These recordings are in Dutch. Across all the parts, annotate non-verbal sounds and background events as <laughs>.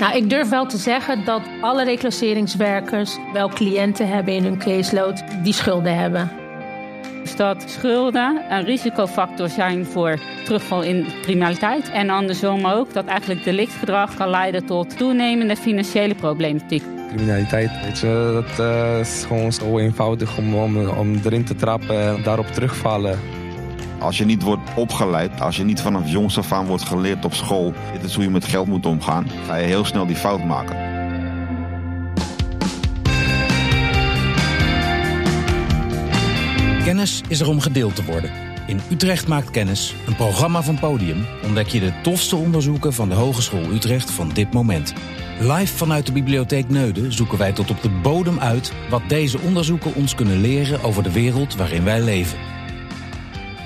Nou, ik durf wel te zeggen dat alle reclasseringswerkers wel cliënten hebben in hun caseload die schulden hebben. Dus dat schulden een risicofactor zijn voor terugval in criminaliteit. En andersom ook dat eigenlijk delictgedrag kan leiden tot toenemende financiële problematiek. Criminaliteit, weet je, dat uh, is gewoon zo eenvoudig om, om, om erin te trappen en daarop terugvallen. Als je niet wordt opgeleid, als je niet vanaf jongs af aan wordt geleerd op school, dit is hoe je met geld moet omgaan, ga je heel snel die fout maken. Kennis is er om gedeeld te worden. In Utrecht maakt kennis, een programma van Podium, ontdek je de tofste onderzoeken van de Hogeschool Utrecht van dit moment. Live vanuit de bibliotheek Neuden zoeken wij tot op de bodem uit wat deze onderzoeken ons kunnen leren over de wereld waarin wij leven.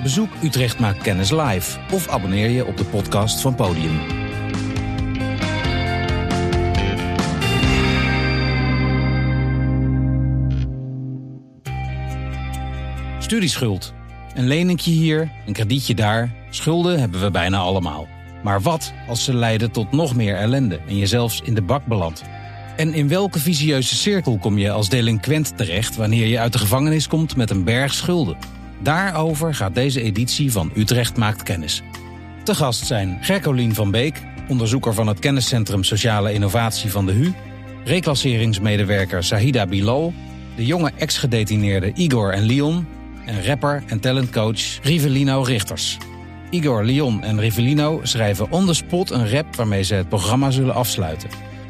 Bezoek Utrecht Maakt Kennis live of abonneer je op de podcast van Podium. Studieschuld. Een leningje hier, een kredietje daar. Schulden hebben we bijna allemaal. Maar wat als ze leiden tot nog meer ellende en je zelfs in de bak belandt? En in welke visieuze cirkel kom je als delinquent terecht wanneer je uit de gevangenis komt met een berg schulden? Daarover gaat deze editie van Utrecht Maakt Kennis. Te gast zijn Gercolien van Beek, onderzoeker van het kenniscentrum Sociale Innovatie van de HU, reclasseringsmedewerker Sahida Bilal, de jonge ex-gedetineerde Igor en Leon en rapper en talentcoach Rivelino Richters. Igor, Leon en Rivelino schrijven on the spot een rap waarmee ze het programma zullen afsluiten.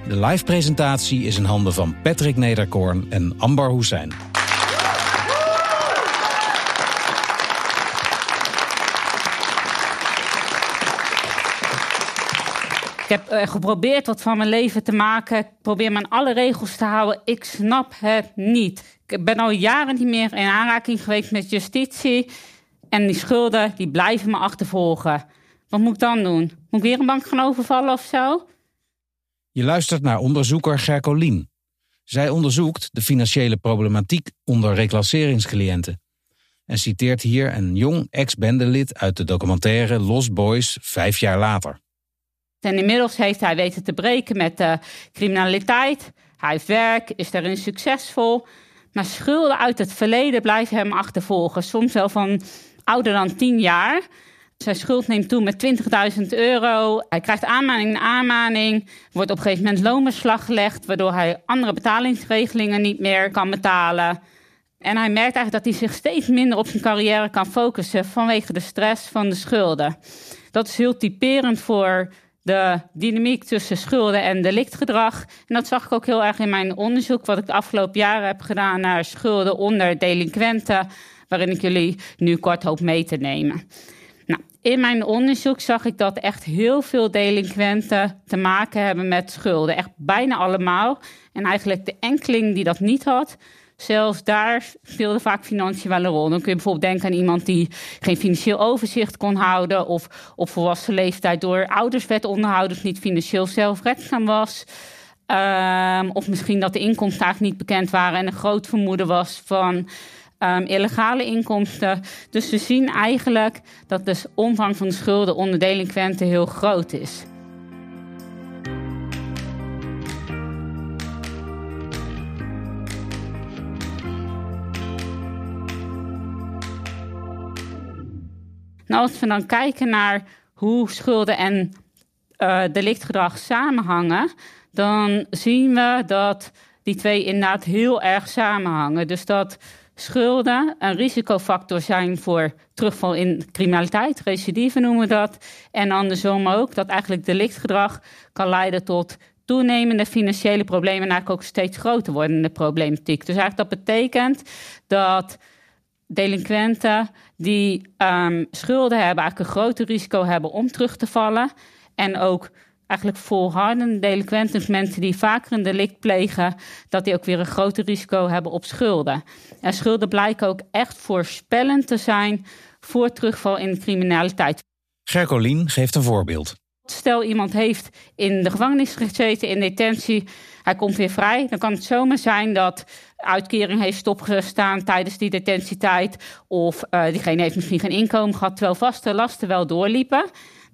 De live presentatie is in handen van Patrick Nederkoorn en Ambar Hussein. Ik heb uh, geprobeerd wat van mijn leven te maken. Ik probeer me aan alle regels te houden. Ik snap het niet. Ik ben al jaren niet meer in aanraking geweest met justitie. En die schulden die blijven me achtervolgen. Wat moet ik dan doen? Moet ik weer een bank gaan overvallen of zo? Je luistert naar onderzoeker Gercolien. Zij onderzoekt de financiële problematiek onder reclasseringscliënten. En citeert hier een jong ex-bendelid uit de documentaire Lost Boys vijf jaar later. En inmiddels heeft hij weten te breken met de criminaliteit. Hij heeft werk, is daarin succesvol. Maar schulden uit het verleden blijven hem achtervolgen. Soms wel van ouder dan 10 jaar. Zijn schuld neemt toe met 20.000 euro. Hij krijgt aanmaning na aanmaning. Wordt op een gegeven moment loonbeslag gelegd, waardoor hij andere betalingsregelingen niet meer kan betalen. En hij merkt eigenlijk dat hij zich steeds minder op zijn carrière kan focussen vanwege de stress van de schulden. Dat is heel typerend voor de dynamiek tussen schulden en delictgedrag. En dat zag ik ook heel erg in mijn onderzoek, wat ik de afgelopen jaren heb gedaan naar schulden onder delinquenten, waarin ik jullie nu kort hoop mee te nemen. Nou, in mijn onderzoek zag ik dat echt heel veel delinquenten te maken hebben met schulden. Echt bijna allemaal. En eigenlijk de enkeling die dat niet had, Zelfs daar speelde vaak financiën wel een rol. Dan kun je bijvoorbeeld denken aan iemand die geen financieel overzicht kon houden. Of op volwassen leeftijd door ouders werd onderhouden. Niet financieel zelfredzaam was. Um, of misschien dat de inkomsten eigenlijk niet bekend waren. En een groot vermoeden was van um, illegale inkomsten. Dus we zien eigenlijk dat de omvang van de schulden onder delinquenten heel groot is. Nou, als we dan kijken naar hoe schulden en uh, delictgedrag samenhangen, dan zien we dat die twee inderdaad heel erg samenhangen. Dus dat schulden een risicofactor zijn voor terugval in criminaliteit, recidive noemen we dat. En andersom ook, dat eigenlijk delictgedrag kan leiden tot toenemende financiële problemen en eigenlijk ook steeds groter wordende problematiek. Dus eigenlijk dat betekent dat delinquenten die um, schulden hebben, eigenlijk een groter risico hebben om terug te vallen. En ook eigenlijk volhardende delinquenten, dus mensen die vaker een delict plegen, dat die ook weer een groter risico hebben op schulden. En schulden blijken ook echt voorspellend te zijn voor terugval in de criminaliteit. Gercolien geeft een voorbeeld. Stel iemand heeft in de gevangenis gezeten, in detentie, hij komt weer vrij. Dan kan het zomaar zijn dat uitkering heeft stopgestaan tijdens die detentietijd. Of uh, diegene heeft misschien geen inkomen gehad, terwijl vaste lasten wel doorliepen.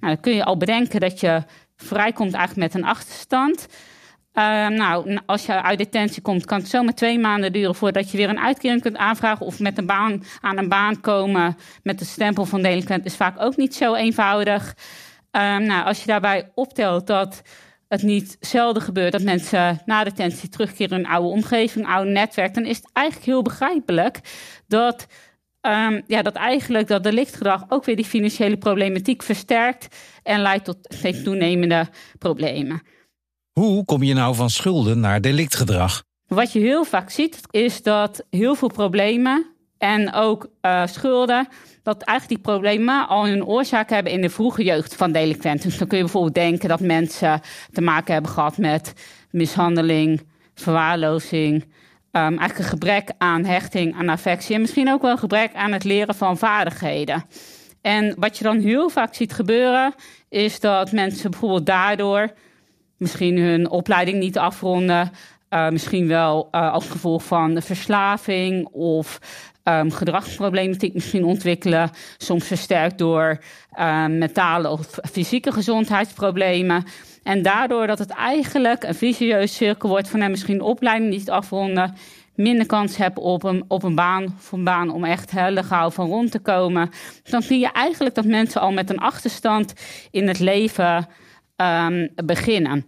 Nou, dan kun je al bedenken dat je vrijkomt eigenlijk met een achterstand. Ehm, nou, als je uit detentie komt, kan het zomaar twee maanden duren voordat je weer een uitkering kunt aanvragen. Of met een baan aan een baan komen met de stempel van delinquent is vaak ook niet zo eenvoudig. Um, nou, als je daarbij optelt dat het niet zelden gebeurt dat mensen na detentie terugkeren in een oude omgeving, een oude netwerk, dan is het eigenlijk heel begrijpelijk dat, um, ja, dat eigenlijk dat delictgedrag ook weer die financiële problematiek versterkt en leidt tot steeds toenemende problemen. Hoe kom je nou van schulden naar delictgedrag? Wat je heel vaak ziet, is dat heel veel problemen en ook uh, schulden, dat eigenlijk die problemen al hun oorzaak hebben in de vroege jeugd van delinquenten. Dus dan kun je bijvoorbeeld denken dat mensen te maken hebben gehad met mishandeling, verwaarlozing, um, eigenlijk een gebrek aan hechting, aan affectie en misschien ook wel een gebrek aan het leren van vaardigheden. En wat je dan heel vaak ziet gebeuren, is dat mensen bijvoorbeeld daardoor misschien hun opleiding niet afronden. Uh, misschien wel uh, als gevolg van verslaving of um, gedragsproblematiek misschien ontwikkelen. Soms versterkt door uh, mentale of fysieke gezondheidsproblemen. En daardoor dat het eigenlijk een vicieuze cirkel wordt van nou, misschien opleiding niet afronden. Minder kans hebben op een, op een baan, of baan om echt legaal van rond te komen. Dan zie je eigenlijk dat mensen al met een achterstand in het leven um, beginnen.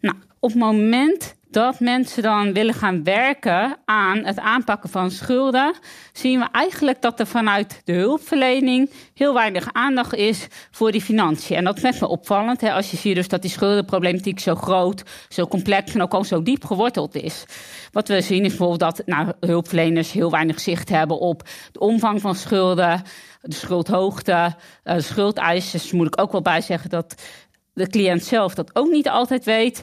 Nou, op het moment dat mensen dan willen gaan werken aan het aanpakken van schulden, zien we eigenlijk dat er vanuit de hulpverlening heel weinig aandacht is voor die financiën. En dat is met me opvallend, hè, als je ziet dus dat die schuldenproblematiek zo groot, zo complex en ook al zo diep geworteld is. Wat we zien is bijvoorbeeld dat nou, hulpverleners heel weinig zicht hebben op de omvang van schulden, de schuldhoogte, uh, de schuldeisers. Moet ik ook wel bij zeggen dat de cliënt zelf dat ook niet altijd weet.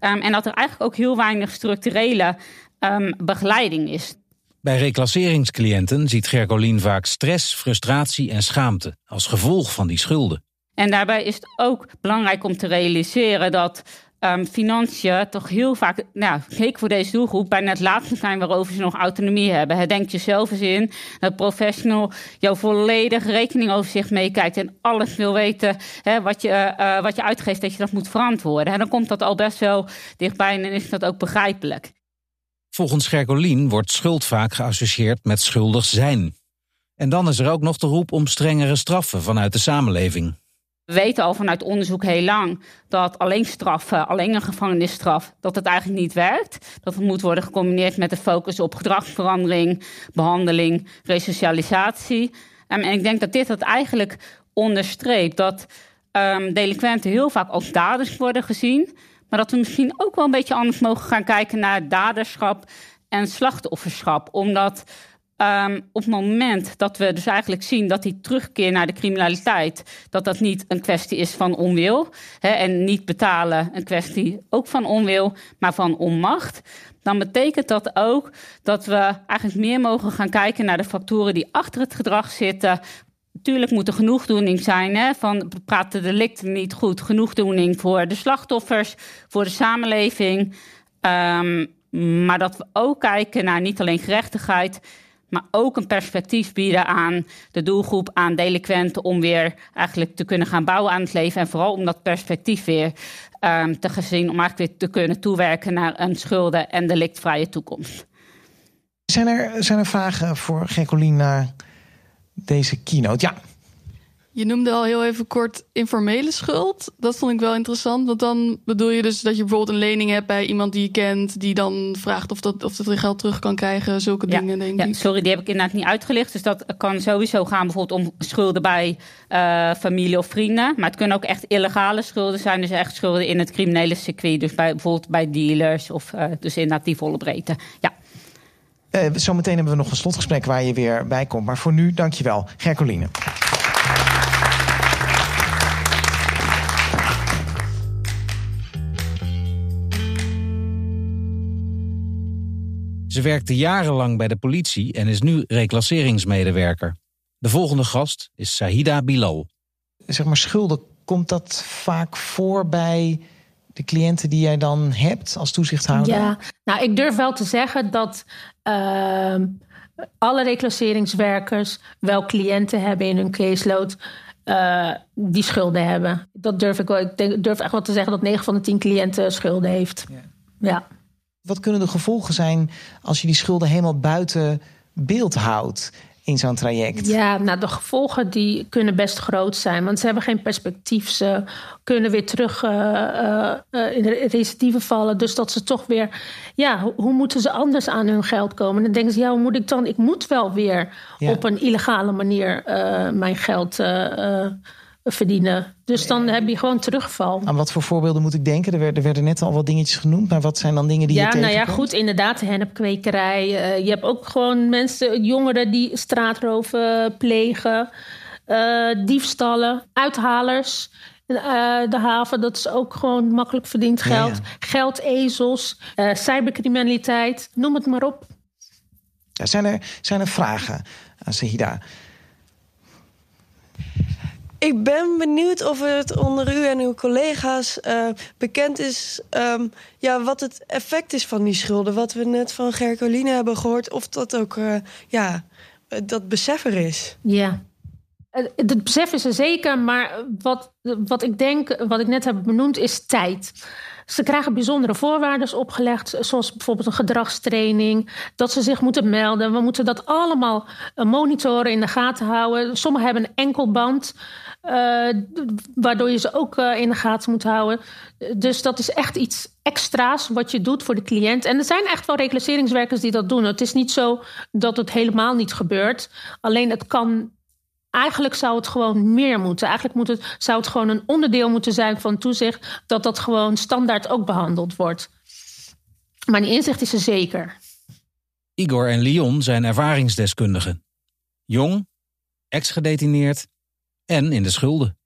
Um, en dat er eigenlijk ook heel weinig structurele um, begeleiding is. Bij reclasseringscliënten ziet Gercolien vaak stress, frustratie en schaamte als gevolg van die schulden. En daarbij is het ook belangrijk om te realiseren dat um, financiën toch heel vaak, nou, zeker voor deze doelgroep, bijna het laatste zijn waarover ze nog autonomie hebben. He, denk jezelf eens in dat professional jouw volledig rekeningoverzicht meekijkt en alles wil weten he, wat, je, uh, wat je uitgeeft, dat je dat moet verantwoorden. En dan komt dat al best wel dichtbij en is dat ook begrijpelijk. Volgens Gercolien wordt schuld vaak geassocieerd met schuldig zijn. En dan is er ook nog de roep om strengere straffen vanuit de samenleving. We weten al vanuit onderzoek heel lang dat alleen straffen, alleen een gevangenisstraf, dat het eigenlijk niet werkt. Dat het moet worden gecombineerd met de focus op gedragsverandering, behandeling, resocialisatie. En ik denk dat dit het eigenlijk onderstreept dat um, delinquenten heel vaak als daders worden gezien. Maar dat we misschien ook wel een beetje anders mogen gaan kijken naar daderschap en slachtofferschap. Omdat Um, op het moment dat we dus eigenlijk zien dat die terugkeer naar de criminaliteit, dat dat niet een kwestie is van onwil hè, en niet betalen een kwestie ook van onwil, maar van onmacht, dan betekent dat ook dat we eigenlijk meer mogen gaan kijken naar de factoren die achter het gedrag zitten. Natuurlijk moet er genoegdoening zijn. Hè, van praat de delicten niet goed. Genoegdoening voor de slachtoffers, voor de samenleving. Um, maar dat we ook kijken naar niet alleen gerechtigheid, maar ook een perspectief bieden aan de doelgroep, aan delinquenten, om weer eigenlijk te kunnen gaan bouwen aan het leven. En vooral om dat perspectief weer um, te gezien, om eigenlijk weer te kunnen toewerken naar een schulden- en delictvrije toekomst. Zijn er, zijn er vragen voor Gecolien naar deze keynote? Ja. Je noemde al heel even kort informele schuld. Dat vond ik wel interessant. Want dan bedoel je dus dat je bijvoorbeeld een lening hebt bij iemand die je kent, die dan vraagt of dat, of dat geld terug kan krijgen. Zulke ja, dingen, denk ja, ik. Sorry, die heb ik inderdaad niet uitgelicht. Dus dat kan sowieso gaan bijvoorbeeld om schulden bij uh, familie of vrienden. Maar het kunnen ook echt illegale schulden zijn. Dus echt schulden in het criminele circuit. Dus bij, bijvoorbeeld bij dealers of uh, dus inderdaad die volle breedte. Ja. Uh, zometeen hebben we nog een slotgesprek waar je weer bij komt. Maar voor nu, dankjewel, Gercoline. Ze werkte jarenlang bij de politie en is nu reclasseringsmedewerker. De volgende gast is Sahida Bilal. Zeg maar schulden, komt dat vaak voor bij de cliënten die jij dan hebt als toezichthouder? Ja, nou ik durf wel te zeggen dat uh, alle reclasseringswerkers wel cliënten hebben in hun caseload eh, die schulden hebben. Dat durf ik wel. Ik denk, durf echt wel te zeggen dat 9 van de 10 cliënten schulden heeft. Ja. ja. Wat kunnen de gevolgen zijn als je die schulden helemaal buiten beeld houdt? in zo'n traject? Ja, nou, de gevolgen die kunnen best groot zijn. Want ze hebben geen perspectief. Ze kunnen weer terug uh, uh, in de recidieven vallen. Dus dat ze toch weer... Ja, hoe, moeten ze anders aan hun geld komen? En dan denken ze, ja, hoe moet ik dan... Ik moet wel weer op een illegale manier mijn geld verdienen. Dus dan heb je gewoon terugval. Aan wat voor voorbeelden moet ik denken? Er werden, werden net al wat dingetjes genoemd. Maar wat zijn dan dingen die ja, je tegenkomt? Nou ja, goed, inderdaad, de hennepkwekerij. Uh, je hebt ook gewoon mensen, jongeren die straatroven plegen. Uh, diefstallen, uithalers. Uh, de haven, dat is ook gewoon makkelijk verdiend geld. Ja, ja. Geldezels, cybercriminaliteit, noem het maar op. Ja, zijn, er, zijn er vragen aan Sahida? Ik ben benieuwd of het onder u en uw collega's uh, bekend is um, ja, wat het effect is van die schulden. Wat we net van Gercoline hebben gehoord, of dat ook uh, ja, dat besef er is. Ja. Het besef is er zeker, maar wat, wat ik denk, wat ik net heb benoemd, is tijd. Ze krijgen bijzondere voorwaarden opgelegd, zoals bijvoorbeeld een gedragstraining, dat ze zich moeten melden. We moeten dat allemaal monitoren, in de gaten houden. Sommigen hebben een enkelband. Uh, waardoor je ze ook uh, in de gaten moet houden. Dus dat is echt iets extra's wat je doet voor de cliënt. En er zijn echt wel reclasseringswerkers die dat doen. Het is niet zo dat het helemaal niet gebeurt. Alleen het kan. Eigenlijk zou het gewoon meer moeten. Eigenlijk moet het, zou het gewoon een onderdeel moeten zijn van toezicht. Dat dat gewoon standaard ook behandeld wordt. Maar die inzicht is er zeker. Igor en Leon zijn ervaringsdeskundigen. Jong, ex-gedetineerd en in de schulden.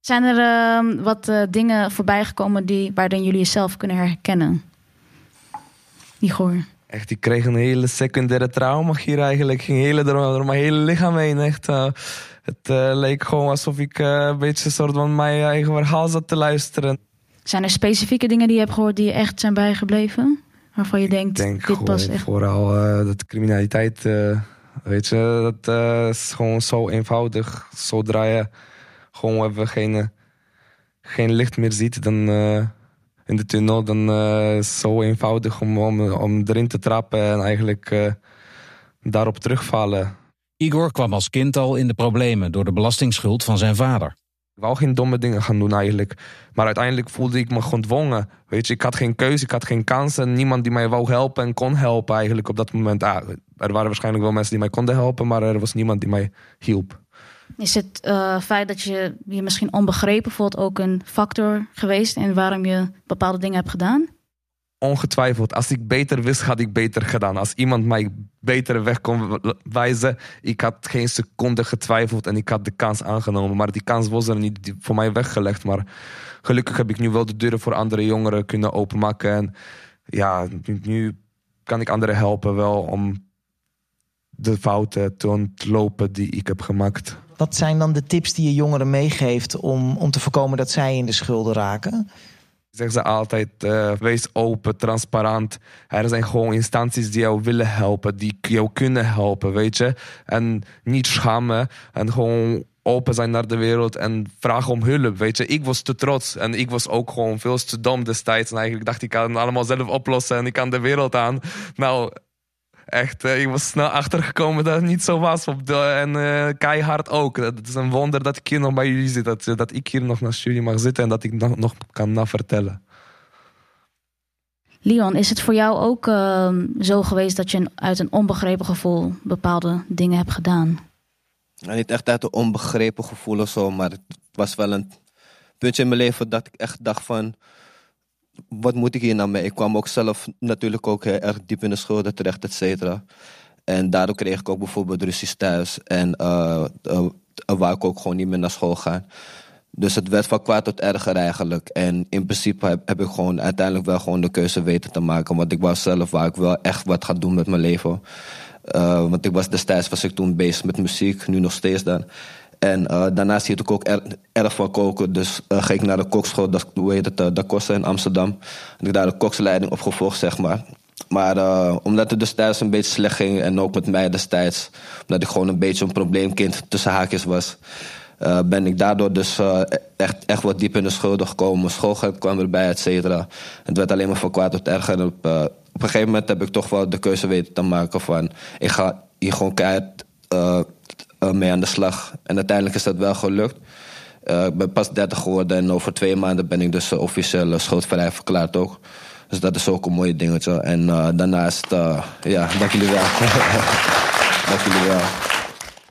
Zijn er uh, wat uh, dingen voorbijgekomen die, waarin jullie jezelf kunnen herkennen? Igor. Echt, ik kreeg een hele secundaire trauma hier eigenlijk. Ging hele, door, mijn hele lichaam heen. Echt, uh, het leek gewoon alsof ik een beetje een soort van mijn eigen verhaal zat te luisteren. Zijn er specifieke dingen die je hebt gehoord die je echt zijn bijgebleven? Waarvan je denkt, denk dit was echt... vooral dat criminaliteit Weet je, dat is gewoon zo eenvoudig. Zodra je gewoon even geen, geen licht meer ziet dan, in de tunnel, dan uh, is het zo eenvoudig om, om, om erin te trappen en eigenlijk daarop terugvallen. Igor kwam als kind al in de problemen door de belastingsschuld van zijn vader. Ik wou geen domme dingen gaan doen eigenlijk. Maar uiteindelijk voelde ik me gedwongen. Weet je, ik had geen keuze, ik had geen kansen. Niemand die mij wou helpen en kon helpen eigenlijk op dat moment. Ah, er waren waarschijnlijk wel mensen die mij konden helpen, maar er was niemand die mij hielp. Is het uh, feit dat je je misschien onbegrepen voelt ook een factor geweest in waarom je bepaalde dingen hebt gedaan? Ongetwijfeld. Als ik beter wist, had ik beter gedaan. Als iemand mij betere weg kon wijzen, ik had geen seconde getwijfeld en ik had de kans aangenomen. Maar die kans was er niet voor mij weggelegd. Maar gelukkig heb ik nu wel de deuren voor andere jongeren kunnen openmaken. En ja, nu kan ik anderen helpen wel om de fouten te ontlopen die ik heb gemaakt. Wat zijn dan de tips die je jongeren meegeeft om, om te voorkomen dat zij in de schulden raken? Zeggen ze altijd, uh, wees open, transparant. Er zijn gewoon instanties die jou willen helpen, die jou kunnen helpen, weet je. En niet schamen en gewoon open zijn naar de wereld en vragen om hulp, weet je. Ik was te trots en ik was ook gewoon veel te dom destijds. En eigenlijk dacht ik, kan het allemaal zelf oplossen en ik kan de wereld aan. Nou, echt, uh, ik was snel achtergekomen dat het niet zo was. Op de, en uh, keihard ook. Het is een wonder dat ik hier nog bij jullie zit. Dat, dat ik hier nog naar jullie mag zitten en dat ik nog, nog kan vertellen. Leon, is het voor jou ook uh, zo geweest dat je uit een onbegrepen gevoel bepaalde dingen hebt gedaan? Nou, niet echt uit een onbegrepen gevoel of zo, maar het was wel een puntje in mijn leven dat ik echt dacht van wat moet ik hier nou mee? Ik kwam ook zelf natuurlijk ook heel erg diep in de schulden terecht, et cetera. En daardoor kreeg ik ook bijvoorbeeld ruzies thuis. En uh, uh, wou ik ook gewoon niet meer naar school gaan. Dus het werd van kwaad tot erger eigenlijk. En in principe heb, ik gewoon uiteindelijk wel gewoon de keuze weten te maken. Want ik was zelf waar ik wel echt wat ga doen met mijn leven. Want ik was destijds was ik toen bezig met muziek, nu nog steeds dan. En uh, daarnaast hield ik ook er, erg van koken. Dus uh, ging ik naar de kokschool, dat, hoe heet het, uh, Da Costa in Amsterdam. En ik daar de koksleiding opgevolgd, zeg maar. Maar omdat het destijds een beetje slecht ging en ook met mij destijds, omdat ik gewoon een beetje een probleemkind tussen haakjes was, eh, ben ik daardoor dus eh, echt, echt wat diep in de schulden gekomen. Mijn schoolgeld kwam erbij, et cetera. Het werd alleen maar van kwaad tot erger. Op, eh, op een gegeven moment heb ik toch wel de keuze weten te maken van... ik ga hier gewoon keihard eh, eh, mee aan de slag. En uiteindelijk is dat wel gelukt. Eh, ik ben pas 30 geworden en over twee maanden ben ik dus eh, officieel uh, schuldvrij verklaard ook. Dus dat is ook een mooi dingetje. En uh, daarnaast, uh, ja, dank jullie wel. <laughs> dank jullie wel.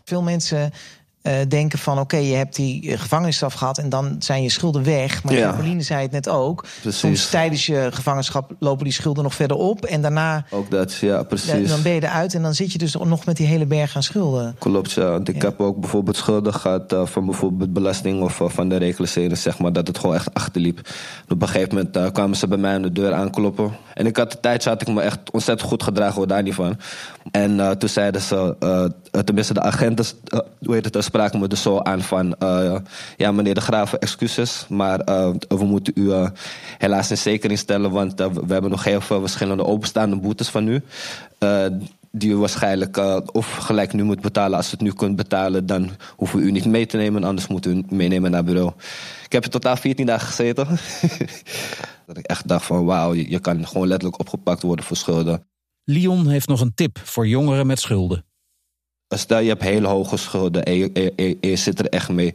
Veel mensen uh, denken van oké, okay, je hebt die gevangenisstraf gehad en dan zijn je schulden weg. Maar ja. Pauline zei het net ook. Precies. Soms tijdens je gevangenschap lopen die schulden nog verder op en daarna. Ook dat, ja, precies. Dan ben je eruit en dan zit je dus nog met die hele berg aan schulden. Klopt, ja. Want ik ja. heb ook bijvoorbeeld schulden gehad uh, van bijvoorbeeld belasting of uh, van de reclassering, zeg maar, dat het gewoon echt achterliep. Op een gegeven moment kwamen ze bij mij aan de deur aankloppen. En ik had de tijd, had ik me echt ontzettend goed gedragen, hoor daar niet van. En toen zeiden ze, tenminste de agenten, hoe heet het, spraken me dus zo aan van... Uh, ja, meneer de Graaf, excuses, maar uh, we moeten u uh, helaas in zekering stellen... want we hebben nog heel veel verschillende openstaande boetes van u... die u waarschijnlijk of gelijk nu moet betalen. Als u het nu kunt betalen, dan hoeven we u niet mee te nemen... anders moet u meenemen naar bureau. Ik heb in totaal 14 dagen gezeten. <laughs> dat ik echt dacht van wauw, je kan gewoon letterlijk opgepakt worden voor schulden. Leon heeft nog een tip voor jongeren met schulden. Stel je hebt hele hoge schulden en je, zit er echt mee.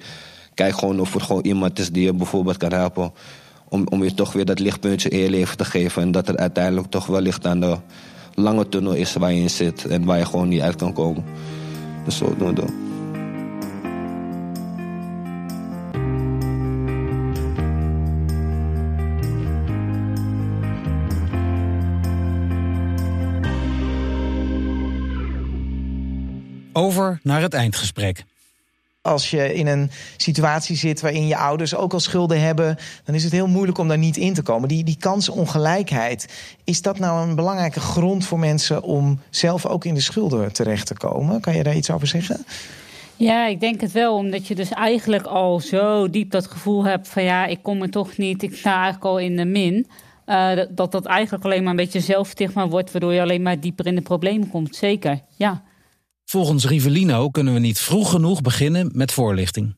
Kijk gewoon of er gewoon iemand is die je bijvoorbeeld kan helpen. Om, om je toch weer dat lichtpuntje in je leven te geven. En dat er uiteindelijk toch wel licht aan de lange tunnel is waar je in zit. En waar je gewoon niet uit kan komen. Dus zo doen we Over naar het eindgesprek. Als je in een situatie zit waarin je ouders ook al schulden hebben, dan is het heel moeilijk om daar niet in te komen. Die, die kansongelijkheid, is dat nou een belangrijke grond voor mensen om zelf ook in de schulden terecht te komen? Kan je daar iets over zeggen? Ja, ik denk het wel, omdat je dus eigenlijk al zo diep dat gevoel hebt van ja, ik kom er toch niet, ik sta eigenlijk al in de min. Uh, dat dat eigenlijk alleen maar een beetje zelfstigma wordt, waardoor je alleen maar dieper in de problemen komt. Zeker, ja. Volgens Rivellino kunnen we niet vroeg genoeg beginnen met voorlichting.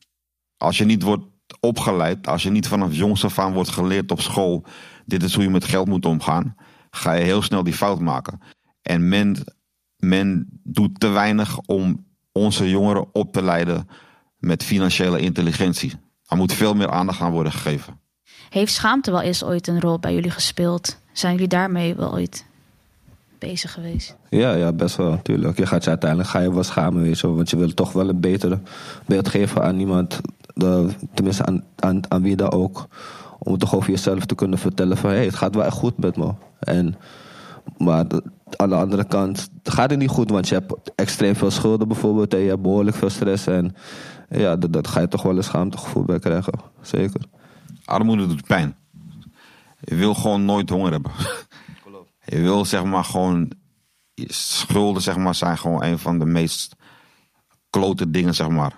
Als je niet wordt opgeleid, als je niet vanaf jongs af aan wordt geleerd op school, dit is hoe je met geld moet omgaan, ga je heel snel die fout maken. En men, men doet te weinig om onze jongeren op te leiden met financiële intelligentie. Er moet veel meer aandacht aan worden gegeven. Heeft schaamte wel eens ooit een rol bij jullie gespeeld? Zijn jullie daarmee wel ooit bezig geweest? Ja, ja, best wel natuurlijk. Je gaat je uiteindelijk ga je wel schamen, weet je, want je wil toch wel een betere beeld geven aan iemand, de, tenminste aan, aan, aan wie dan ook, om toch over jezelf te kunnen vertellen van hé, hey, het gaat wel echt goed met me. En, maar de, aan de andere kant gaat het niet goed, want je hebt extreem veel schulden bijvoorbeeld en je hebt behoorlijk veel stress en ja, dat, dat ga je toch wel een schaamtegevoel bij krijgen, zeker. Armoede doet pijn. Je wil gewoon nooit honger hebben. Je wil zeg maar gewoon. Schulden zeg maar, zijn gewoon een van de meest klote dingen, zeg maar.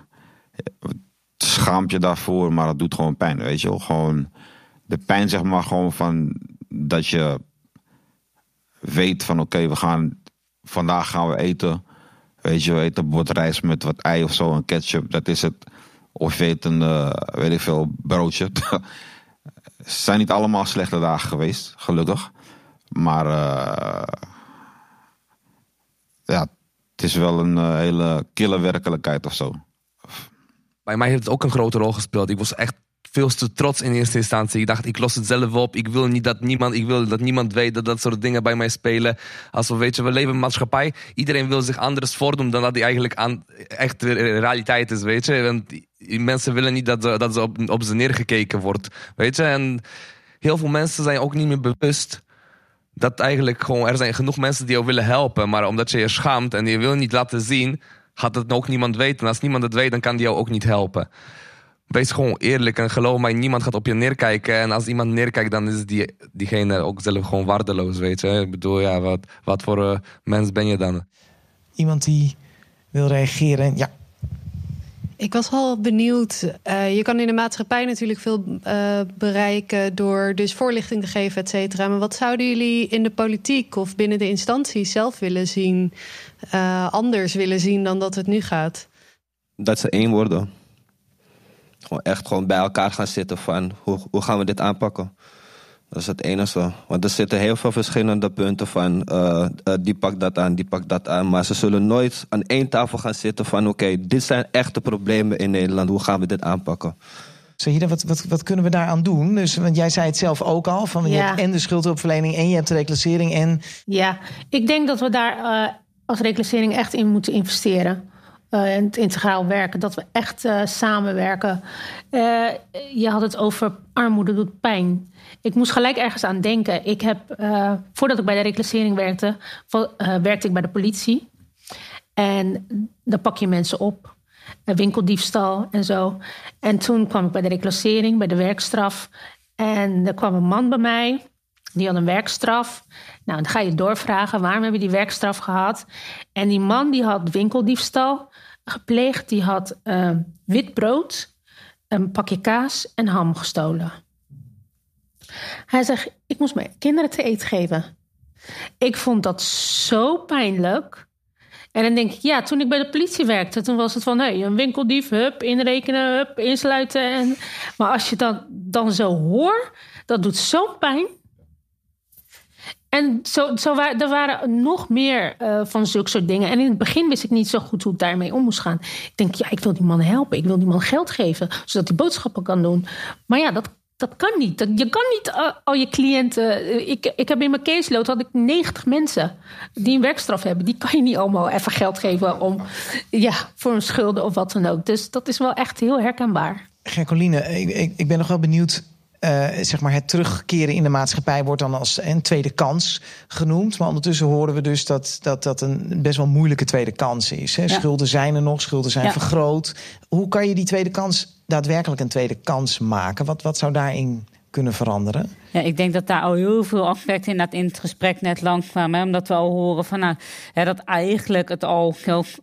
Schaamt je daarvoor, maar dat doet gewoon pijn. Weet je wel? Gewoon de pijn, zeg maar, gewoon van dat je weet van oké, we gaan vandaag gaan we eten. Weet je, we eten bord rijst met wat ei of zo, een ketchup, dat is het. Of je een, uh, weet ik veel, broodje. <laughs> Zijn niet allemaal slechte dagen geweest, gelukkig. Maar uh, ja, het is wel een uh, hele kille werkelijkheid of zo. Bij mij heeft het ook een grote rol gespeeld. Ik was echt veel te trots in eerste instantie. Ik dacht, ik los het zelf op. Ik wil niet dat niemand, ik wil dat niemand weet dat dat soort dingen bij mij spelen. Als we, weet je, we leven in een maatschappij. Iedereen wil zich anders voordoen dan dat die eigenlijk aan, echt realiteit is, weet je. Want mensen willen niet dat, dat ze op, op ze neergekeken wordt, weet je. En heel veel mensen zijn ook niet meer bewust dat eigenlijk gewoon, er zijn genoeg mensen die jou willen helpen, maar omdat je je schaamt en je wil niet laten zien, gaat het ook niemand weten. En als niemand het weet, dan kan die jou ook niet helpen. Wees gewoon eerlijk en geloof mij, niemand gaat op je neerkijken. En als iemand neerkijkt, dan is die, diegene ook zelf gewoon waardeloos, weet je. Ik bedoel, ja, wat, wat voor uh, mens ben je dan? Iemand die wil reageren, ja. Ik was wel benieuwd. Uh, je kan in de maatschappij natuurlijk veel uh, bereiken door dus voorlichting te geven, et cetera. Maar wat zouden jullie in de politiek of binnen de instanties zelf willen zien, uh, anders willen zien dan dat het nu gaat? Dat ze één worden. Gewoon echt gewoon bij elkaar gaan zitten van hoe, hoe gaan we dit aanpakken. Dat is het enige. Want er zitten heel veel verschillende punten van eh, eh, die pakt dat aan, die pakt dat aan. Maar ze zullen nooit aan één tafel gaan zitten van oké, dit zijn echte problemen in Nederland. Hoe gaan we dit aanpakken? Zahida, wat, wat, wat kunnen we daaraan doen? Dus, want jij zei het zelf ook al, van je Ja. hebt en de schuldhulpverlening en je hebt de reclassering en Ja, ik denk dat we daar eh, als reclassering echt in moeten investeren. Eh, en het integraal werken, dat we echt eh, samenwerken. Eh, je had het over armoede doet pijn. Ik moest gelijk ergens aan denken. Ik heb, eh, voordat ik bij de reclassering werkte, eh, werkte ik bij de politie. En dan pak je mensen op. Eh, winkeldiefstal en zo. En toen kwam ik bij de reclassering, bij de werkstraf. En er kwam een man bij mij. Die had een werkstraf. Nou, dan ga je doorvragen, waarom heb je die werkstraf gehad? En die man die had winkeldiefstal gepleegd. Die had eh, wit brood, een pakje kaas en ham gestolen. Hij zegt, ik moest mijn kinderen te eten geven. Ik vond dat zo pijnlijk. En dan denk ik, ja, toen ik bij de politie werkte, toen was het van, hé, een winkeldief, hup, inrekenen, hup, insluiten. En, maar als je dat dan zo hoort, dat doet zo'n pijn. En zo, zo wa- er waren nog meer eh, van zulke soort dingen. En in het begin wist ik niet zo goed hoe ik daarmee om moest gaan. Ik denk, ja, ik wil die man helpen. Ik wil die man geld geven, zodat hij boodschappen kan doen. Maar ja, dat, dat kan niet. Dat, je kan niet eh, al je cliënten... eh, ik, ik heb in mijn caseload had ik 90 mensen die een werkstraf hebben. Die kan je niet allemaal even geld geven om, ja, voor een schulden of wat dan ook. Dus dat is wel echt heel herkenbaar. Gercoline, ik, ik ben nog wel benieuwd. Eh, zeg maar het terugkeren in de maatschappij wordt dan als een tweede kans genoemd. Maar ondertussen horen we dus dat dat, dat een best wel moeilijke tweede kans is. Hè? Schulden zijn er nog, schulden zijn vergroot. Hoe kan je die tweede kans daadwerkelijk een tweede kans maken? Wat, wat zou daarin kunnen veranderen? Ja, ik denk dat daar al heel veel aspecten inderdaad in het gesprek net langskwamen. Hè, omdat we al horen van, nou, hè, dat eigenlijk het al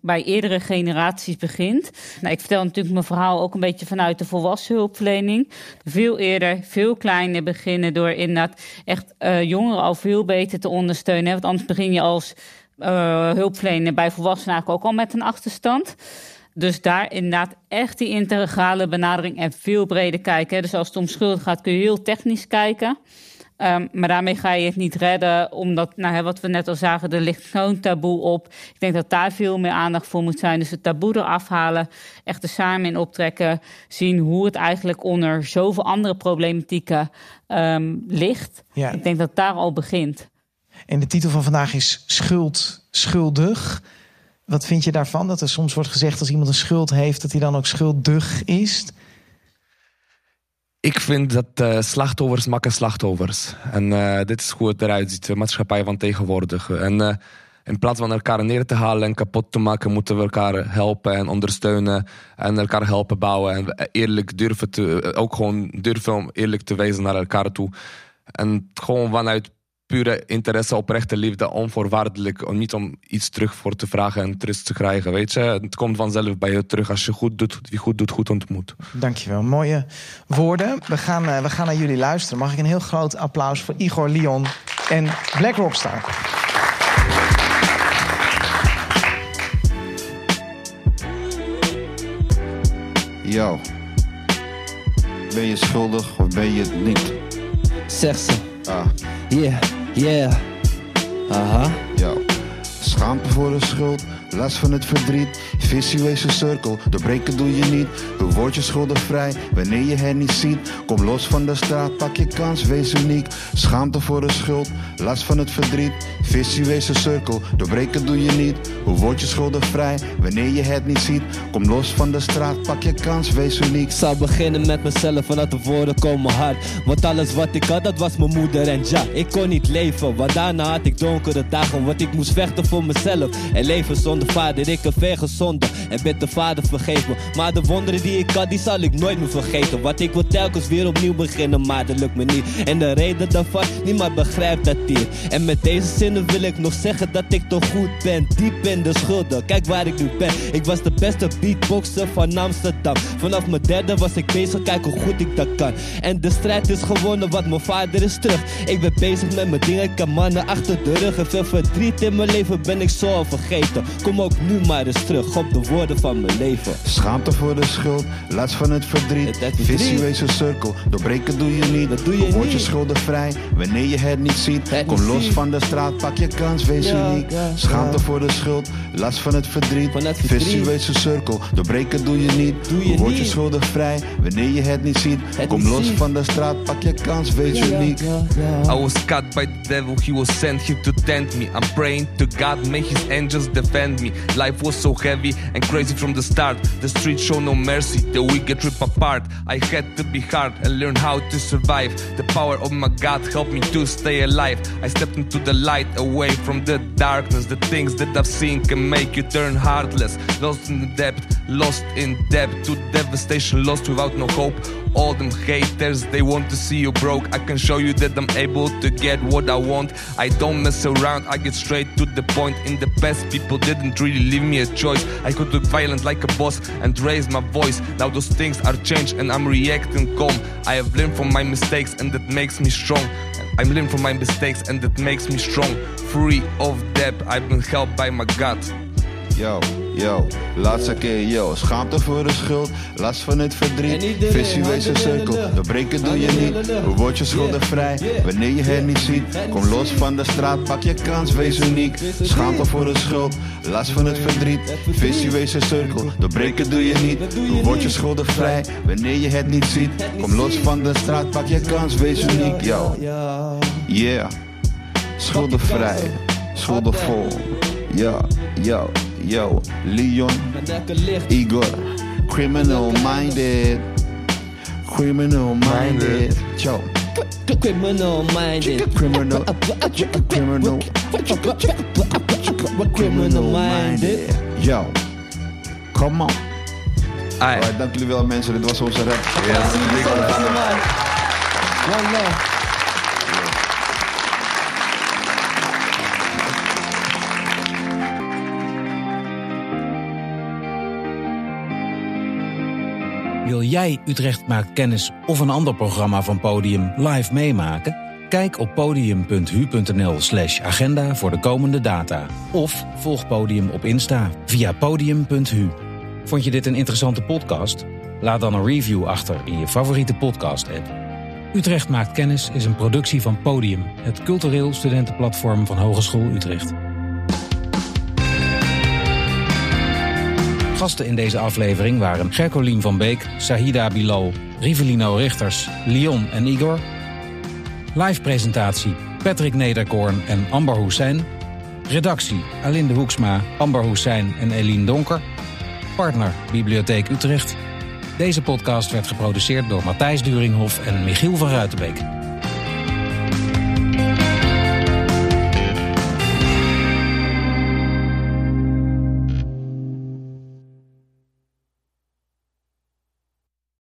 bij eerdere generaties begint. Nou, ik vertel natuurlijk mijn verhaal ook een beetje vanuit de volwassen hulpverlening. Veel eerder, veel kleiner beginnen door inderdaad echt eh, jongeren al veel beter te ondersteunen. Hè, want anders begin je als eh, hulpverlener bij volwassenen ook al met een achterstand. Dus daar inderdaad echt die integrale benadering en veel breder kijken. hè. Dus als het om schuld gaat, kun je heel technisch kijken. Ehm, maar daarmee ga je het niet redden, omdat, nou, hè, wat we net al zagen, er ligt zo'n taboe op. Ik denk dat daar veel meer aandacht voor moet zijn. Dus het taboe eraf halen, echt er samen in optrekken. Zien hoe het eigenlijk onder zoveel andere problematieken ehm, ligt. Ja. Ik denk dat daar al begint. En de titel van vandaag is Schuld, schuldig. Wat vind je daarvan? Dat er soms wordt gezegd als iemand een schuld heeft, dat hij dan ook schuldig is. Ik vind dat eh, slachtoffers maken slachtoffers. En eh, dit is hoe het eruit ziet, de maatschappij van tegenwoordig. En eh, in plaats van elkaar neer te halen en kapot te maken, moeten we elkaar helpen en ondersteunen. En elkaar helpen bouwen. En eerlijk durven te, ook gewoon durven eerlijk te wezen naar elkaar toe. En gewoon vanuit pure interesse, oprechte liefde, onvoorwaardelijk. Om niet om iets terug voor te vragen en terug te krijgen. Weet je, het komt vanzelf bij je terug. Als je goed doet, wie goed doet, goed ontmoet. Dankjewel, mooie woorden. We gaan, eh, we gaan naar jullie luisteren. Mag ik een heel groot applaus voor Igor Leon en Black Rockstar. Yo. Ben je schuldig of ben je het niet? Zeg ze. Ah, Yeah, yeah. Aha. yo. Schaamte voor de schuld, last van het verdriet. Visueuze cirkel, doorbreken doe je niet. Hoe word je schuldenvrij wanneer je het niet ziet? Kom los van de straat, pak je kans, wees uniek. Schaamte voor de schuld, last van het verdriet. Visueuze cirkel, doorbreken doe je niet. Hoe word je schuldenvrij wanneer je het niet ziet? Kom los van de straat, pak je kans, wees uniek. Ik zou beginnen met mezelf, vanuit de woorden komen hard. Want alles wat ik had, dat was mijn moeder en ja, ik kon niet leven. Want daarna had ik donkere dagen, want ik moest vechten voor mezelf. En leven zonder vader, ik heb veel gezonde en ben de vader vergeven. Maar de wonderen die ik had, die zal ik nooit meer vergeten. Want ik wil telkens weer opnieuw beginnen, maar dat lukt me niet. En de reden daarvan, niemand begrijpt dat hier. En met deze zinnen wil ik nog zeggen dat ik toch goed ben. Diep in de schulden, kijk waar ik nu ben. Ik was de beste beatboxer van Amsterdam. Vanaf mijn derde was ik bezig, kijk hoe goed ik dat kan. En de strijd is gewonnen, want mijn vader is terug. Ik ben bezig met mijn dingen, ik heb mannen achter de rug. En veel verdriet in mijn leven ben ik zo al vergeten. Kom ook nu maar eens terug op de woorden van mijn leven. Schaamte voor de schuld, last van het verdriet. Het cirkel, doorbreken doe je niet. Dat doe je Word je niet. schuldenvrij wanneer je het niet ziet. Het Kom niet los ziet. van de straat, pak je kans, wees Ja, uniek. ja, Schaamte ja. voor de schuld, last van het verdriet. Van het verdriet. Visueuze cirkel, doorbreken doe je niet. Doe je Word je niet. schuldenvrij wanneer je het niet ziet. Het Kom niet los ziet. van de straat, pak je kans, wees Ja, ja, uniek. ja, ja. I was cut by the devil, he was sent here to tempt me. I'm praying to God, may his angels defend me. Life was so heavy and crazy from the start. The streets show no mercy, the wicked rip apart. I had to be hard and learn how to survive. The power of my God helped me to stay alive. I stepped into the light, away from the darkness. The things that I've seen can make you turn heartless. Lost in the depth, lost in debt to devastation, lost without no hope. All them haters, they want to see you broke. I can show you that I'm able to get what I want. I don't mess around, I get straight to the point. In the past, people didn't really leave me a choice. I could look violent like a boss and raise my voice. Now those things are changed and I'm reacting calm. I have learned from my mistakes and that makes me strong. I'm learning from my mistakes and that makes me strong. Free of debt, I've been helped by my God. Yo, yo, laatste keer, yo. Schaamte voor de schuld, last van het verdriet. de cirkel, doorbreken doe je niet. Hoe word je schuldenvrij Yeah. wanneer je het niet ziet? Kom los van de straat, pak je kans, wees uniek. Schaamte voor de schuld, last van het verdriet. Visueuze cirkel, doorbreken doe je niet. Hoe word je schuldenvrij wanneer je het niet ziet? Kom los van de straat, pak je kans, wees uniek, yo. Ja, Yeah, schuldenvrij, schuldenvol. Ja, yo, yo, Leon. mijn. Igor, criminal minded, criminal minded. Yo, Criminal minded. criminal, criminal, Criminal minded. Yo, come on. Alright, dank jullie wel mensen, dit was onze rap. Ja, zie je zo van de man. One love. Wil jij Utrecht maakt kennis of een ander programma van Podium live meemaken? Kijk op podium.hu.nl slash agenda voor de komende data. Of volg Podium op Insta via podium.hu. Vond je dit een interessante podcast? Laat dan een review achter in je favoriete podcast-app. Utrecht maakt kennis is een productie van Podium, het cultureel studentenplatform van Hogeschool Utrecht. Gasten in deze aflevering waren Gercolien van Beek, Sahida Bilal, Rivelino Richters, Leon en Igor. Live presentatie Patrick Nederkoorn en Amber Hussein. Redactie Alinde Hoeksma, Amber Hussein en Eline Donker. Partner Bibliotheek Utrecht. Deze podcast werd geproduceerd door Matthijs Duringhof en Michiel van Ruitenbeek.